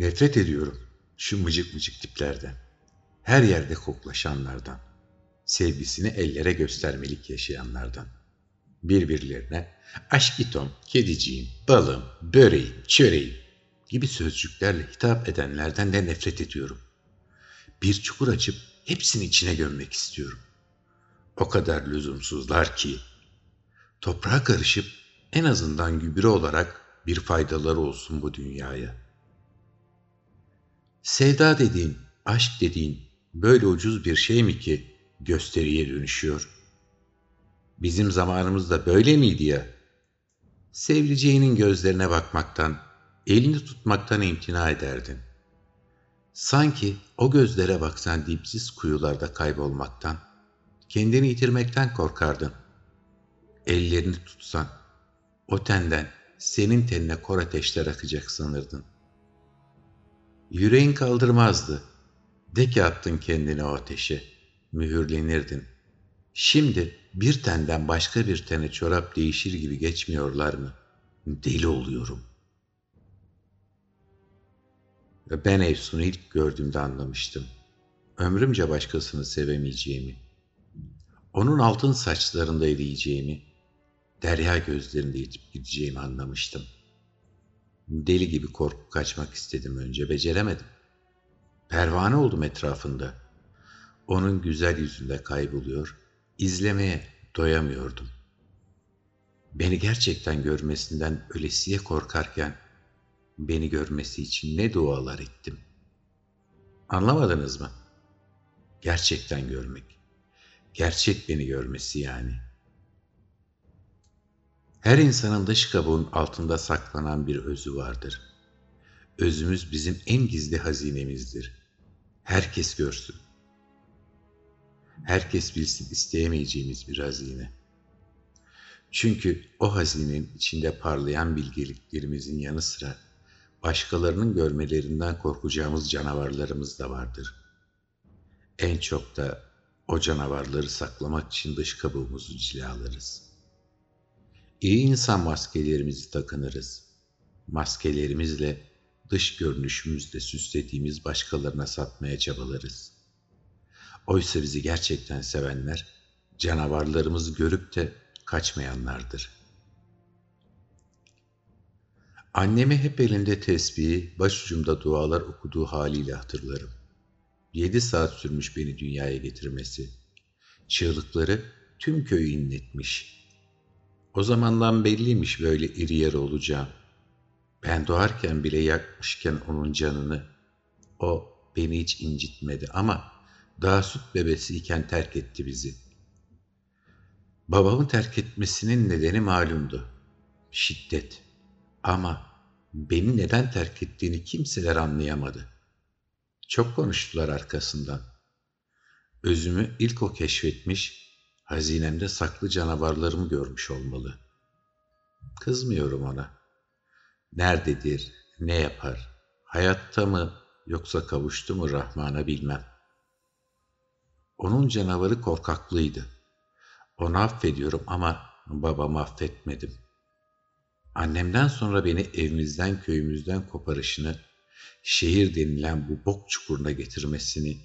Nefret ediyorum şu mıcık mıcık tiplerden. Her yerde koklaşanlardan. Sevgisini ellere göstermelik yaşayanlardan. Birbirlerine aşkitom, kediciğim, balım, böreğim, çöreğim gibi sözcüklerle hitap edenlerden de nefret ediyorum. Bir çukur açıp hepsini içine gömmek istiyorum. O kadar lüzumsuzlar ki toprağa karışıp en azından gübre olarak bir faydaları olsun bu dünyaya. Sevda dediğin, aşk dediğin böyle ucuz bir şey mi ki gösteriye dönüşüyor? Bizim zamanımızda böyle miydi ya? Sevdiceğinin gözlerine bakmaktan, elini tutmaktan imtina ederdin. Sanki o gözlere baksan dipsiz kuyularda kaybolmaktan, kendini yitirmekten korkardın. Ellerini tutsan, o tenden senin tenine kor ateşler akacak sanırdın. Yüreğin kaldırmazdı. De ki attın kendini o ateşe, mühürlenirdin. Şimdi bir tenden başka bir tene çorap değişir gibi geçmiyorlar mı? Deli oluyorum. Ve ben Efsun'u ilk gördüğümde anlamıştım. Ömrümce başkasını sevemeyeceğimi, onun altın saçlarında eriyeceğimi, derya gözlerinde yitip gideceğimi anlamıştım. Deli gibi korkup kaçmak istedim önce, beceremedim. Pervane oldum etrafında. Onun güzel yüzünde kayboluyor, izlemeye doyamıyordum. Beni gerçekten görmesinden ölesiye korkarken, beni görmesi için ne dualar ettim. Anlamadınız mı? Gerçekten görmek. Gerçek beni görmesi yani.'' Her insanın dış kabuğun altında saklanan bir özü vardır. Özümüz bizim en gizli hazinemizdir. Herkes görsün. Herkes bilsin isteyemeyeceğimiz bir hazine. Çünkü o hazinenin içinde parlayan bilgeliklerimizin yanı sıra başkalarının görmelerinden korkacağımız canavarlarımız da vardır. En çok da o canavarları saklamak için dış kabuğumuzu cilalarız.'' İyi insan maskelerimizi takınırız. Maskelerimizle dış görünüşümüzle süslediğimiz başkalarına satmaya çabalarız. Oysa bizi gerçekten sevenler canavarlarımızı görüp de kaçmayanlardır. Annemi hep elinde tesbihi, başucumda dualar okuduğu haliyle hatırlarım. Yedi saat sürmüş beni dünyaya getirmesi. Çığlıkları tüm köyü inletmiş.'' O zamandan belliymiş böyle iri yarı olacağım. Ben doğarken bile yakmışken onun canını, o beni hiç incitmedi ama daha süt bebesiyken terk etti bizi. Babamı terk etmesinin nedeni malumdu. Şiddet. Ama beni neden terk ettiğini kimseler anlayamadı. Çok konuştular arkasından. Özümü ilk o keşfetmiş, Hazinemde saklı canavarlarımı görmüş olmalı. Kızmıyorum ona. Nerededir, ne yapar, hayatta mı yoksa kavuştu mu Rahman'a bilmem. Onun canavarı korkaklıydı. Onu affediyorum ama babamı affetmedim. Annemden sonra beni evimizden köyümüzden koparışını, şehir denilen bu bok çukuruna getirmesini,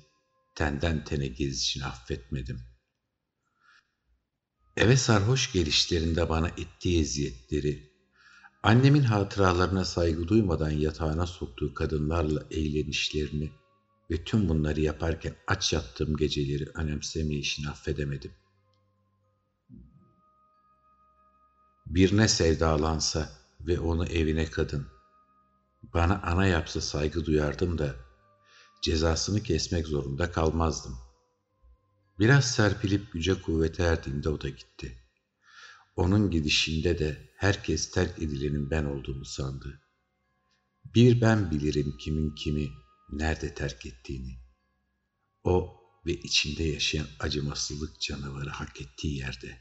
tenden tene gezişini affetmedim.'' Eve sarhoş gelişlerinde bana ettiği eziyetleri, annemin hatıralarına saygı duymadan yatağına soktuğu kadınlarla eğlenişlerini ve tüm bunları yaparken aç yattığım geceleri önemsemeyişini affedemedim. Birine sevdalansa ve onu evine kadın, bana ana yapsa saygı duyardım da cezasını kesmek zorunda kalmazdım. Biraz serpilip güce kuvvete erdiğinde o da gitti. Onun gidişinde de herkes terk edilenin ben olduğumu sandı. Bir ben bilirim kimin kimi, nerede terk ettiğini. O ve içinde yaşayan acımasızlık canavarı hak ettiği yerde.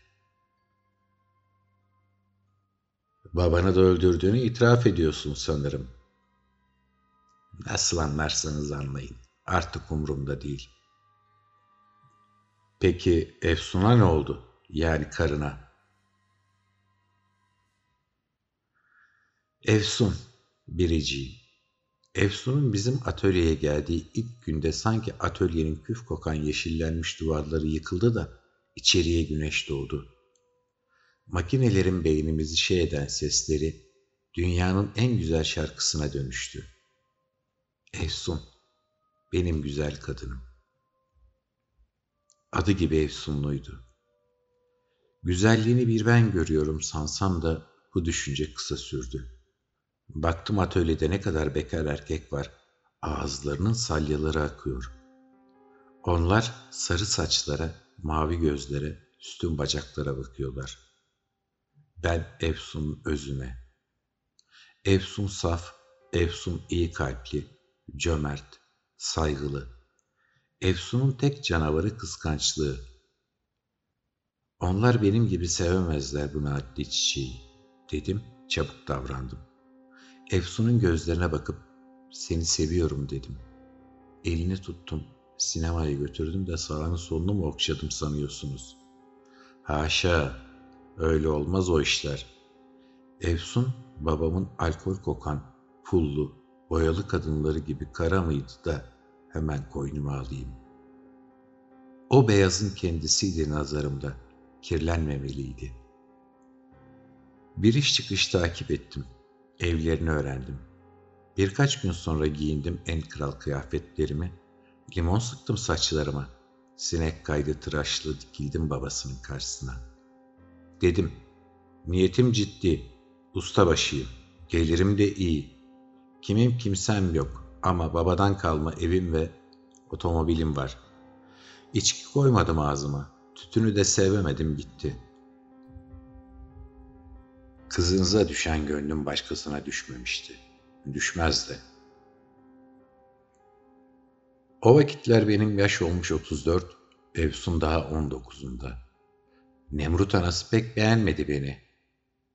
Babanı da öldürdüğünü itiraf ediyorsun sanırım. Nasıl anlarsanız anlayın. Artık umurumda değil. Peki Efsun'a ne oldu? Yani karına. Efsun, biriciğim. Efsun'un bizim atölyeye geldiği ilk günde sanki atölyenin küf kokan yeşillenmiş duvarları yıkıldı da içeriye güneş doğdu. Makinelerin beynimizi şey eden sesleri dünyanın en güzel şarkısına dönüştü. Efsun, benim güzel kadınım. Adı gibi efsunluydu. Güzelliğini bir ben görüyorum sansam da bu düşünce kısa sürdü. Baktım atölyede ne kadar bekar erkek var. Ağızlarının salyaları akıyor. Onlar sarı saçlara, mavi gözlere, üstün bacaklara bakıyorlar. Ben Efsun'un özüne. Efsun saf, Efsun iyi kalpli, cömert, saygılı. Efsun'un tek canavarı kıskançlığı. Onlar benim gibi sevemezler bu nadide çiçeği, dedim, çabuk davrandım. Efsun'un gözlerine bakıp seni seviyorum dedim. Elini tuttum. Sinemaya götürdüm de sağını solunu mu okşadım sanıyorsunuz? Haşa, öyle olmaz o işler. Efsun babamın alkol kokan, pullu, boyalı kadınları gibi kara mıydı da hemen koynuma alayım. O beyazın kendisiydi nazarımda, kirlenmemeliydi. Bir iş çıkış takip ettim. Evlerini öğrendim. Birkaç gün sonra giyindim en kral kıyafetlerimi. Limon sıktım saçlarıma. Sinek kaydı tıraşlı dikildim babasının karşısına. Dedim, niyetim ciddi, ustabaşıyım, gelirim de iyi. Kimim kimsem yok ama babadan kalma evim ve otomobilim var. İçki koymadım ağzıma, tütünü de sevemedim gitti. Kızınıza düşen gönlüm başkasına düşmemişti. Düşmez de. O vakitler benim yaş olmuş 34, Evsun daha 19'unda. Nemrut anası pek beğenmedi beni.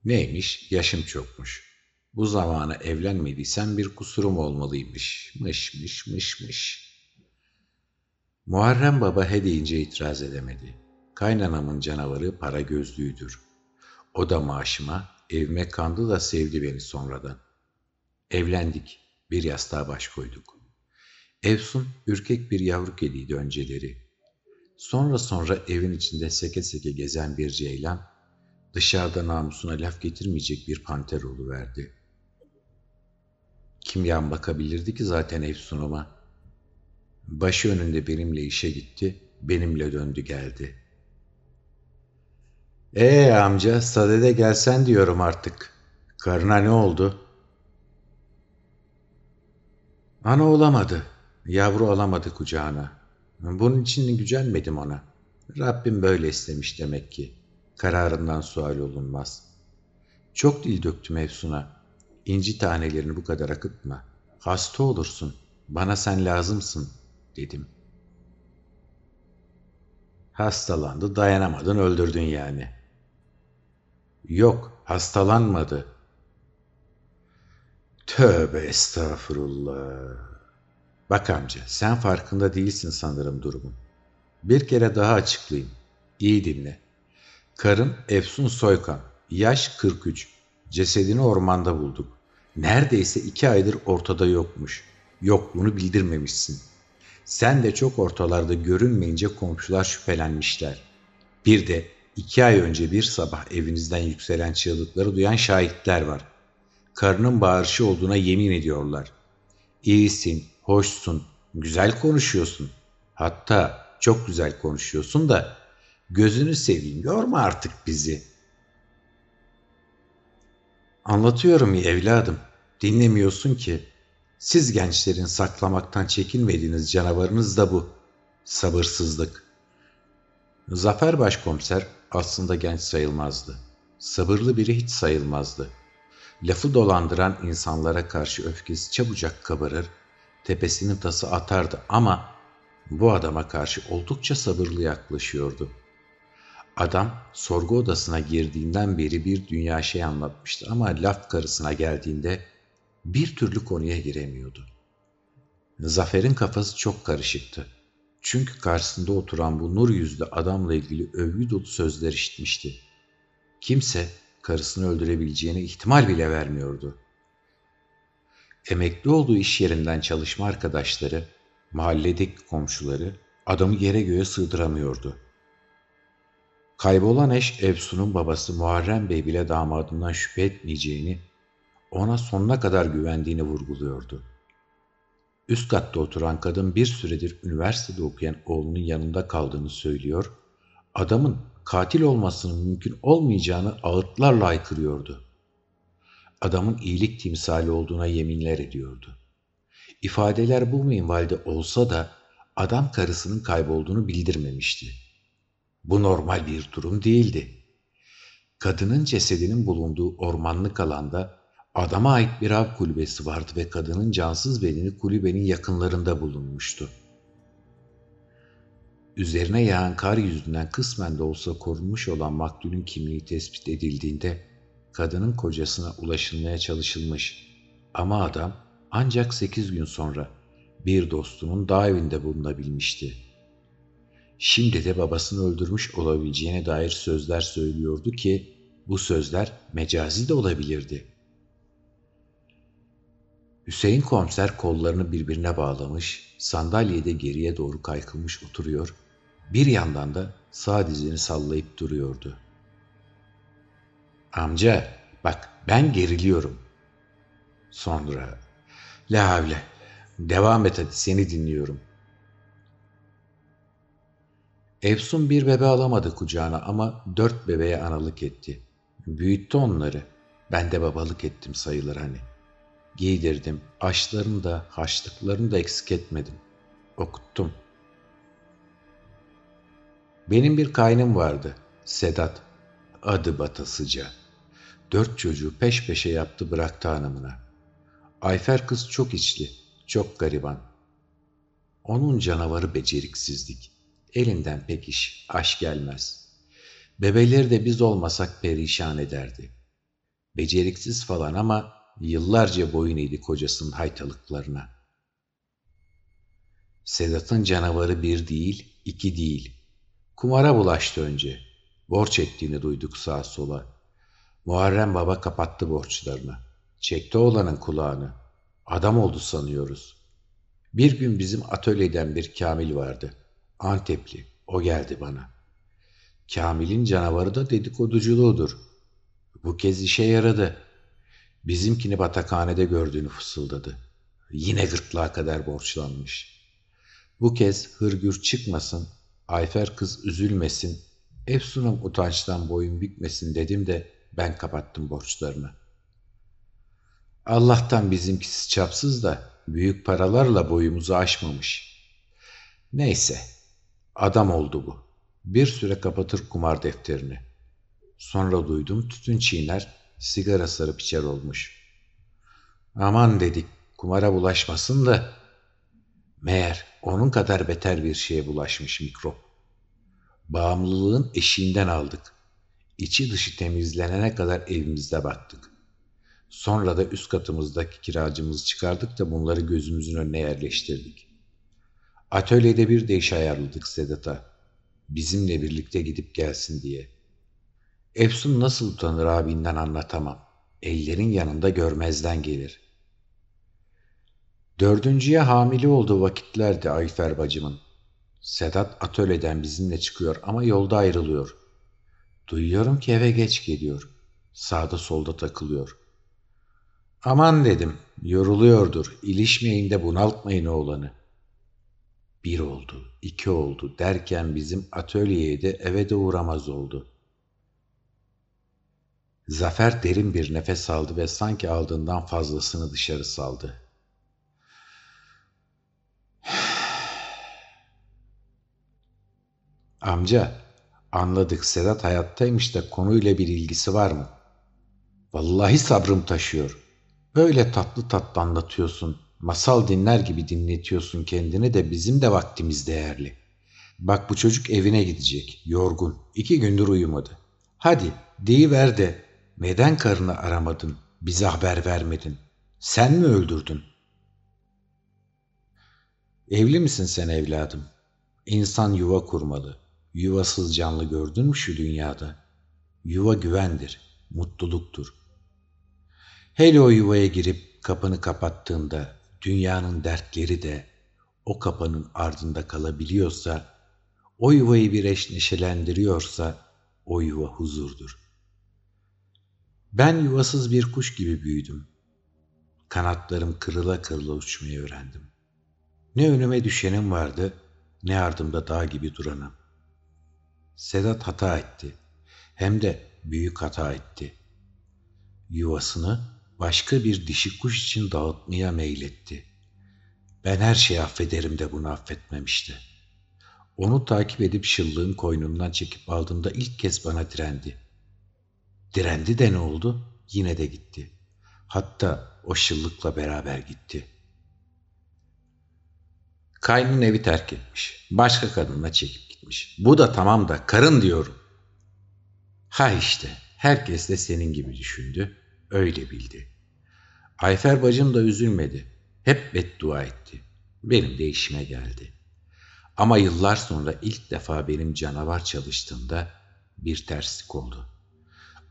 Neymiş, yaşım çokmuş. Bu zamana evlenmediysem bir kusurum olmalıymış. Mış mış mış mış. Muharrem Baba he deyince itiraz edemedi. Kaynanamın canavarı para gözlüğüdür. O da maaşıma, evime kandı da sevdi beni sonradan. Evlendik, bir yastığa baş koyduk. Evsun ürkek bir yavru kediydi önceleri. Sonra sonra evin içinde seke seke gezen bir ceylan, dışarıda namusuna laf getirmeyecek bir panter verdi. Kim yan bakabilirdi ki zaten Efsun'uma? Başı önünde benimle işe gitti, benimle döndü geldi. Ee amca, sadede gelsen diyorum artık. Karına ne oldu? Ana olamadı. Yavru alamadı kucağına. Bunun için gücenmedim ona. Rabbim böyle istemiş demek ki. Kararından sual olunmaz. Çok dil döktüm Efsun'a. İnci tanelerini bu kadar akıtma. Hasta olursun. Bana sen lazımsın, dedim. Hastalandı, dayanamadın, öldürdün yani. Yok, hastalanmadı. Tövbe estağfurullah. Bak amca, sen farkında değilsin sanırım durumun. Bir kere daha açıklayayım. İyi dinle. Karın Efsun Soykan, yaş 43. Cesedini ormanda bulduk. Neredeyse iki aydır ortada yokmuş. Yokluğunu bildirmemişsin. Sen de çok ortalarda görünmeyince komşular şüphelenmişler. Bir de iki ay önce bir sabah evinizden yükselen çığlıkları duyan şahitler var. Karının bağırışı olduğuna yemin ediyorlar. İyisin, hoşsun, güzel konuşuyorsun. Hatta çok güzel konuşuyorsun da gözünü seveyim yorma artık bizi. Anlatıyorum ya evladım, dinlemiyorsun ki. Siz gençlerin saklamaktan çekinmediğiniz canavarınız da bu. Sabırsızlık. Zafer Başkomiser aslında genç sayılmazdı. Sabırlı biri hiç sayılmazdı. Lafı dolandıran insanlara karşı öfkesi çabucak kabarır, tepesinin tası atardı ama bu adama karşı oldukça sabırlı yaklaşıyordu. Adam sorgu odasına girdiğinden beri bir dünya şey anlatmıştı ama laf karısına geldiğinde bir türlü konuya giremiyordu. Zafer'in kafası çok karışıktı. Çünkü karşısında oturan bu nur yüzlü adamla ilgili övgü dolu sözler işitmişti. Kimse karısını öldürebileceğine ihtimal bile vermiyordu. Emekli olduğu iş yerinden çalışma arkadaşları, mahalledeki komşuları adamı yere göğe sığdıramıyordu. Kaybolan eş Efsun'un babası Muharrem Bey bile damadından şüphe etmeyeceğini, ona sonuna kadar güvendiğini vurguluyordu. Üst katta oturan kadın bir süredir üniversitede okuyan oğlunun yanında kaldığını söylüyor, adamın katil olmasının mümkün olmayacağını ağıtlarla aykırıyordu. Adamın iyilik timsali olduğuna yeminler ediyordu. İfadeler bu minvalde olsa da adam karısının kaybolduğunu bildirmemişti. Bu normal bir durum değildi. Kadının cesedinin bulunduğu ormanlık alanda adama ait bir av kulübesi vardı ve kadının cansız bedeni kulübenin yakınlarında bulunmuştu. Üzerine yağan kar yüzünden kısmen de olsa korunmuş olan maktulün kimliği tespit edildiğinde kadının kocasına ulaşılmaya çalışılmış ama adam ancak sekiz gün sonra bir dostunun dağ evinde bulunabilmişti. Şimdi de babasını öldürmüş olabileceğine dair sözler söylüyordu ki bu sözler mecazi de olabilirdi. Hüseyin komiser kollarını birbirine bağlamış, sandalyede geriye doğru kaykılmış oturuyor, bir yandan da sağ dizini sallayıp duruyordu. Amca, bak ben geriliyorum. Sonra, la havle, devam et hadi seni dinliyorum. Efsun bir bebe alamadı kucağına ama dört bebeğe analık etti. Büyüttü onları. Ben de babalık ettim sayılır hani. Giydirdim, aşlarını da, haçlıklarını da eksik etmedim. Okuttum. Benim bir kaynım vardı, Sedat. Adı batasıca. Dört çocuğu peş peşe yaptı bıraktı hanımına. Ayfer kız çok içli, çok gariban. Onun canavarı beceriksizlik. Elinden pek iş, aş gelmez. Bebeleri de biz olmasak perişan ederdi. Beceriksiz falan ama yıllarca boyun eğdi kocasının haytalıklarına. Sedat'ın canavarı bir değil, iki değil. Kumara bulaştı önce. Borç ettiğini duyduk sağa sola. Muharrem baba kapattı borçlarını. Çekti oğlanın kulağını. Adam oldu sanıyoruz. Bir gün bizim atölyeden bir Kamil vardı. Antepli. O geldi bana. Kamil'in canavarı da dedikoduculuğudur. Bu kez işe yaradı. Bizimkini batakhanede gördüğünü fısıldadı. Yine gırtlağa kadar borçlanmış. Bu kez hırgür çıkmasın, Ayfer kız üzülmesin, Efsun'um utançtan boyun bükmesin dedim de ben kapattım borçlarını. Allah'tan bizimkisi çapsız da büyük paralarla boyumuzu aşmamış. Neyse, adam oldu bu. Bir süre kapatır kumar defterini. Sonra duydum tütün çiğner, sigara sarıp içer olmuş. Aman dedik, kumara bulaşmasın da. Meğer onun kadar beter bir şeye bulaşmış mikrop. Bağımlılığın eşiğinden aldık. İçi dışı temizlenene kadar evimizde baktık. Sonra da üst katımızdaki kiracımızı çıkardık da bunları gözümüzün önüne yerleştirdik. Atölyede bir de iş ayarladık Sedat'a. Bizimle birlikte gidip gelsin diye. Efsun nasıl utanır abinden anlatamam. Ellerin yanında görmezden gelir. Dördüncüye hamile olduğu vakitlerde Ayfer bacımın. Sedat atölyeden bizimle çıkıyor ama yolda ayrılıyor. Duyuyorum ki eve geç geliyor. Sağda solda takılıyor. Aman dedim, yoruluyordur, ilişmeyin de bunaltmayın oğlanı. Bir oldu, iki oldu derken bizim atölyeye de eve de uğramaz oldu. Zafer derin bir nefes aldı ve sanki aldığından fazlasını dışarı saldı. Amca, anladık Sedat hayattaymış da konuyla bir ilgisi var mı? Vallahi sabrım taşıyor. Böyle tatlı tatlı anlatıyorsun. Masal dinler gibi dinletiyorsun kendini de bizim de vaktimiz değerli. Bak bu çocuk evine gidecek, yorgun. İki gündür uyumadı. Hadi deyiver de neden karını aramadın, bize haber vermedin? Sen mi öldürdün? Evli misin sen evladım? İnsan yuva kurmalı. Yuvasız canlı gördün mü şu dünyada? Yuva güvendir, mutluluktur. Hele o yuvaya girip kapını kapattığında dünyanın dertleri de o kapının ardında kalabiliyorsa, o yuvayı bir eş neşelendiriyorsa o yuva huzurdur. Ben yuvasız bir kuş gibi büyüdüm. Kanatlarım kırıla kırıla uçmayı öğrendim. Ne önüme düşenim vardı, ne ardımda dağ gibi duranım. Sedat hata etti. Hem de büyük hata etti. Yuvasını başka bir dişi kuş için dağıtmaya meyletti. Ben her şeyi affederim de bunu affetmemişti. Onu takip edip şıllığın koynundan çekip aldığımda ilk kez bana direndi. Direndi de ne oldu? Yine de gitti. Hatta o şıllıkla beraber gitti. Kaynın evi terk etmiş. Başka kadınla çekip gitmiş. Bu da tamam da karın diyorum. Ha işte herkes de senin gibi düşündü. Öyle bildi. Ayfer bacım da üzülmedi. Hep beddua etti. Benim de işime geldi. Ama yıllar sonra ilk defa benim canavar çalıştığımda bir terslik oldu.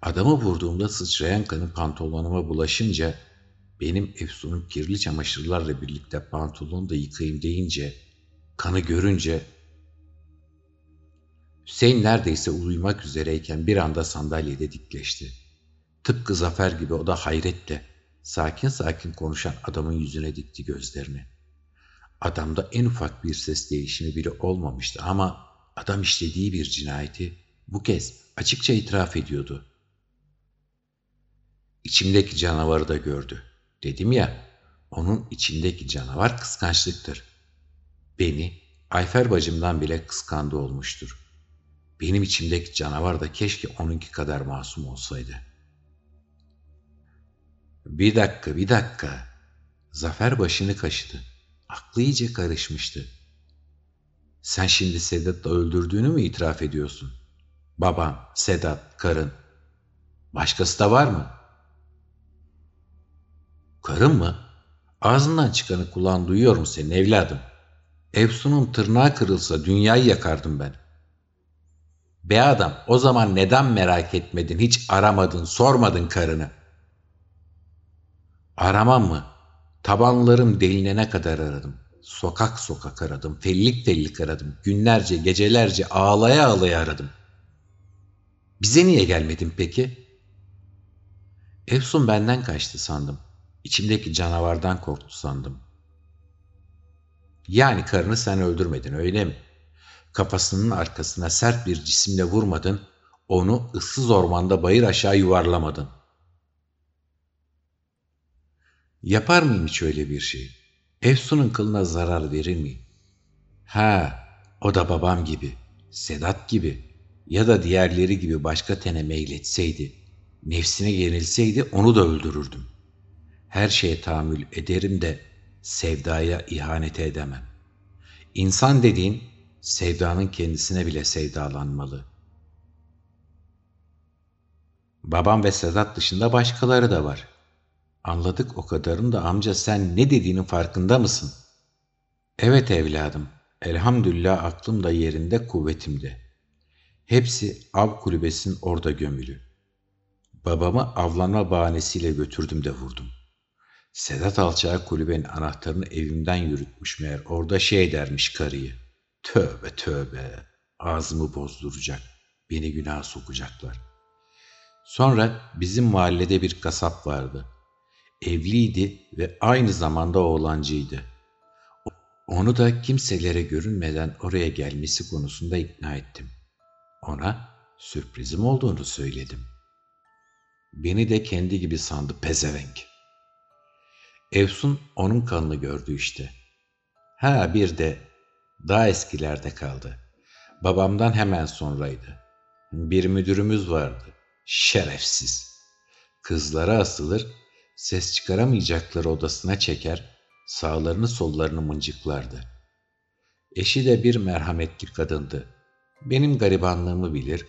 Adamı vurduğumda sıçrayan kanı pantolonuma bulaşınca benim Efsun'un kirli çamaşırlarla birlikte pantolonu da yıkayayım deyince kanı görünce Hüseyin neredeyse uyumak üzereyken bir anda sandalyede dikleşti. Tıpkı Zafer gibi o da hayretle sakin sakin konuşan adamın yüzüne dikti gözlerini. Adamda en ufak bir ses değişimi bile olmamıştı ama adam işlediği bir cinayeti bu kez açıkça itiraf ediyordu. İçimdeki canavarı da gördü. Dedim ya, onun içindeki canavar kıskançlıktır. Beni Ayfer bacımdan bile kıskandı olmuştur. Benim içimdeki canavar da keşke onunki kadar masum olsaydı. Bir dakika, bir dakika. Zafer başını kaşıdı. Aklı iyice karışmıştı. Sen şimdi Sedat'ı öldürdüğünü mü itiraf ediyorsun? Baban, Sedat, karın. Başkası da var mı? Karın mı? Ağzından çıkanı kulağın duyuyor mu senin evladım? Efsun'un tırnağı kırılsa dünyayı yakardım ben. Be adam o zaman neden merak etmedin, hiç aramadın, sormadın karını? Aramam mı? Tabanlarım delinene kadar aradım. Sokak sokak aradım, fellik fellik aradım. Günlerce, gecelerce ağlaya ağlaya aradım. Bize niye gelmedin peki? Efsun benden kaçtı sandım. İçimdeki canavardan korktu sandım. Yani karını sen öldürmedin öyle mi? Kafasının arkasına sert bir cisimle vurmadın, onu ıssız ormanda bayır aşağı yuvarlamadın. Yapar mıyım hiç öyle bir şey? Efsun'un kılına zarar verir mi? Ha, o da babam gibi, Sedat gibi ya da diğerleri gibi başka tene meyletseydi, nefsine yenilseydi onu da öldürürdüm. Her şeye tahammül ederim de sevdaya ihanet edemem. İnsan dediğin sevdanın kendisine bile sevdalanmalı. Babam ve Sedat dışında başkaları da var. Anladık o kadarını da amca sen ne dediğinin farkında mısın? Evet evladım, elhamdülillah aklım da yerinde kuvvetimde. Hepsi av kulübesinin orada gömülü. Babamı avlanma bahanesiyle götürdüm de vurdum. Sedat Alçağı kulübenin anahtarını evimden yürütmüş meğer orada şey dermiş karıyı. Tövbe tövbe ağzımı bozduracak, beni günah sokacaklar. Sonra bizim mahallede bir kasap vardı. Evliydi ve aynı zamanda oğlancıydı. Onu da kimselere görünmeden oraya gelmesi konusunda ikna ettim. Ona sürprizim olduğunu söyledim. Beni de kendi gibi sandı pezevenk. Efsun onun kanını gördü işte. Ha bir de daha eskilerde kaldı. Babamdan hemen sonraydı. Bir müdürümüz vardı. Şerefsiz. Kızlara asılır, ses çıkaramayacakları odasına çeker, sağlarını sollarını mıncıklardı. Eşi de bir merhametli kadındı. Benim garibanlığımı bilir,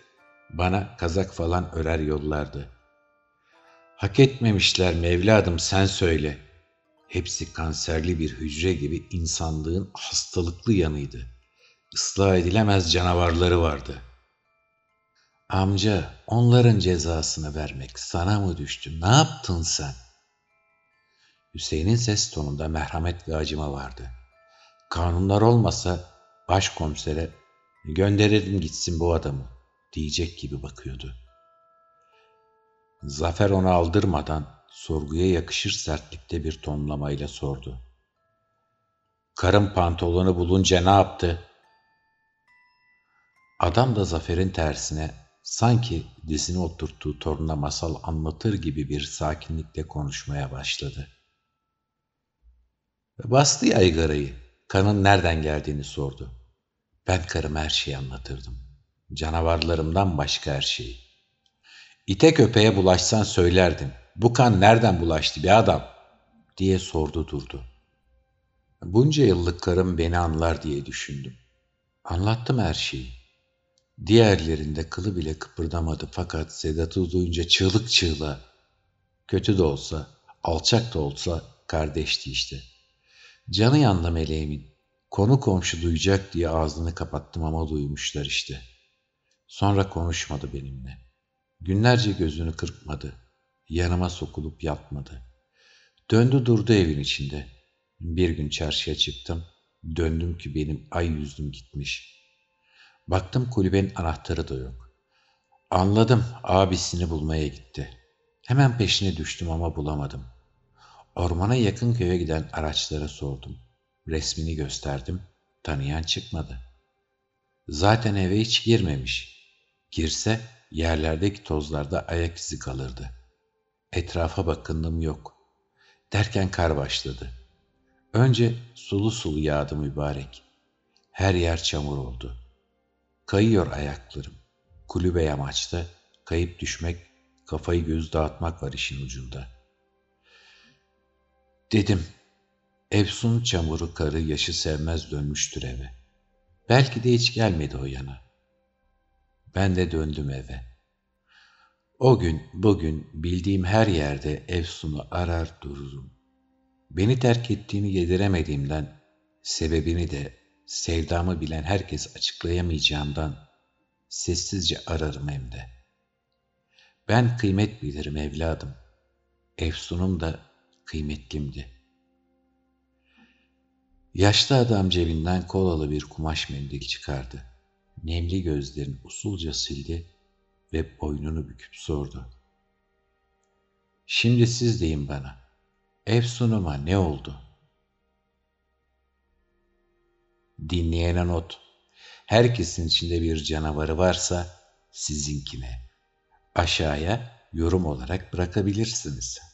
bana kazak falan örer yollardı. Hak etmemişler mi sen söyle.'' Hepsi kanserli bir hücre gibi insanlığın hastalıklı yanıydı. Islah edilemez canavarları vardı. Amca, onların cezasını vermek sana mı düştü? Ne yaptın sen? Hüseyin'in ses tonunda merhamet ve acıma vardı. Kanunlar olmasa başkomisere gönderelim gitsin bu adamı diyecek gibi bakıyordu. Zafer onu aldırmadan sorguya yakışır sertlikte bir tonlamayla sordu. Karın pantolonu bulunca ne yaptı? Adam da Zafer'in tersine sanki dizini oturttuğu torununa masal anlatır gibi bir sakinlikle konuşmaya başladı. Bastı yaygarayı, kanın nereden geldiğini sordu. Ben karıma her şeyi anlatırdım. Canavarlarımdan başka her şeyi. İte köpeğe bulaşsan söylerdim. Bu kan nereden bulaştı bir adam? diye sordu durdu. Bunca yıllık karım beni anlar diye düşündüm. Anlattım her şeyi. Diğerlerinde kılı bile kıpırdamadı fakat Sedat'ı duyunca çığlık çığlığa. Kötü de olsa, alçak da olsa kardeşti işte. Canı yandı meleğimin. Konu komşu duyacak diye ağzını kapattım ama duymuşlar işte. Sonra konuşmadı benimle. Günlerce gözünü kırpmadı. Yanıma sokulup yatmadı. Döndü durdu evin içinde. Bir gün çarşıya çıktım. Döndüm ki benim ay yüzüm gitmiş. Baktım kulübenin anahtarı da yok. Anladım abisini bulmaya gitti. Hemen peşine düştüm ama bulamadım. Ormana yakın köye giden araçlara sordum. Resmini gösterdim. Tanıyan çıkmadı. Zaten eve hiç girmemiş. Girse yerlerdeki tozlarda ayak izi kalırdı. Etrafa bakındım yok. Derken kar başladı. Önce sulu sulu yağdı mübarek. Her yer çamur oldu. Kayıyor ayaklarım. Kulübe yamaçta kayıp düşmek, kafayı göz dağıtmak var işin ucunda. Dedim, Efsun çamuru karı yaşı sevmez dönmüştür eve. Belki de hiç gelmedi o yana. Ben de döndüm eve. O gün, bugün bildiğim her yerde Efsun'u arar dururum. Beni terk ettiğini yediremediğimden, sebebini de sevdamı bilen herkes açıklayamayacağımdan sessizce ararım hem de. Ben kıymet bilirim evladım. Efsun'um da kıymetlimdi. Yaşlı adam cebinden kolalı bir kumaş mendil çıkardı. Nemli gözlerini usulca sildi ve boynunu büküp sordu. Şimdi siz deyin bana, Efsun'uma ne oldu? Dinleyene not. Herkesin içinde bir canavarı varsa sizinkine. Aşağıya yorum olarak bırakabilirsiniz.''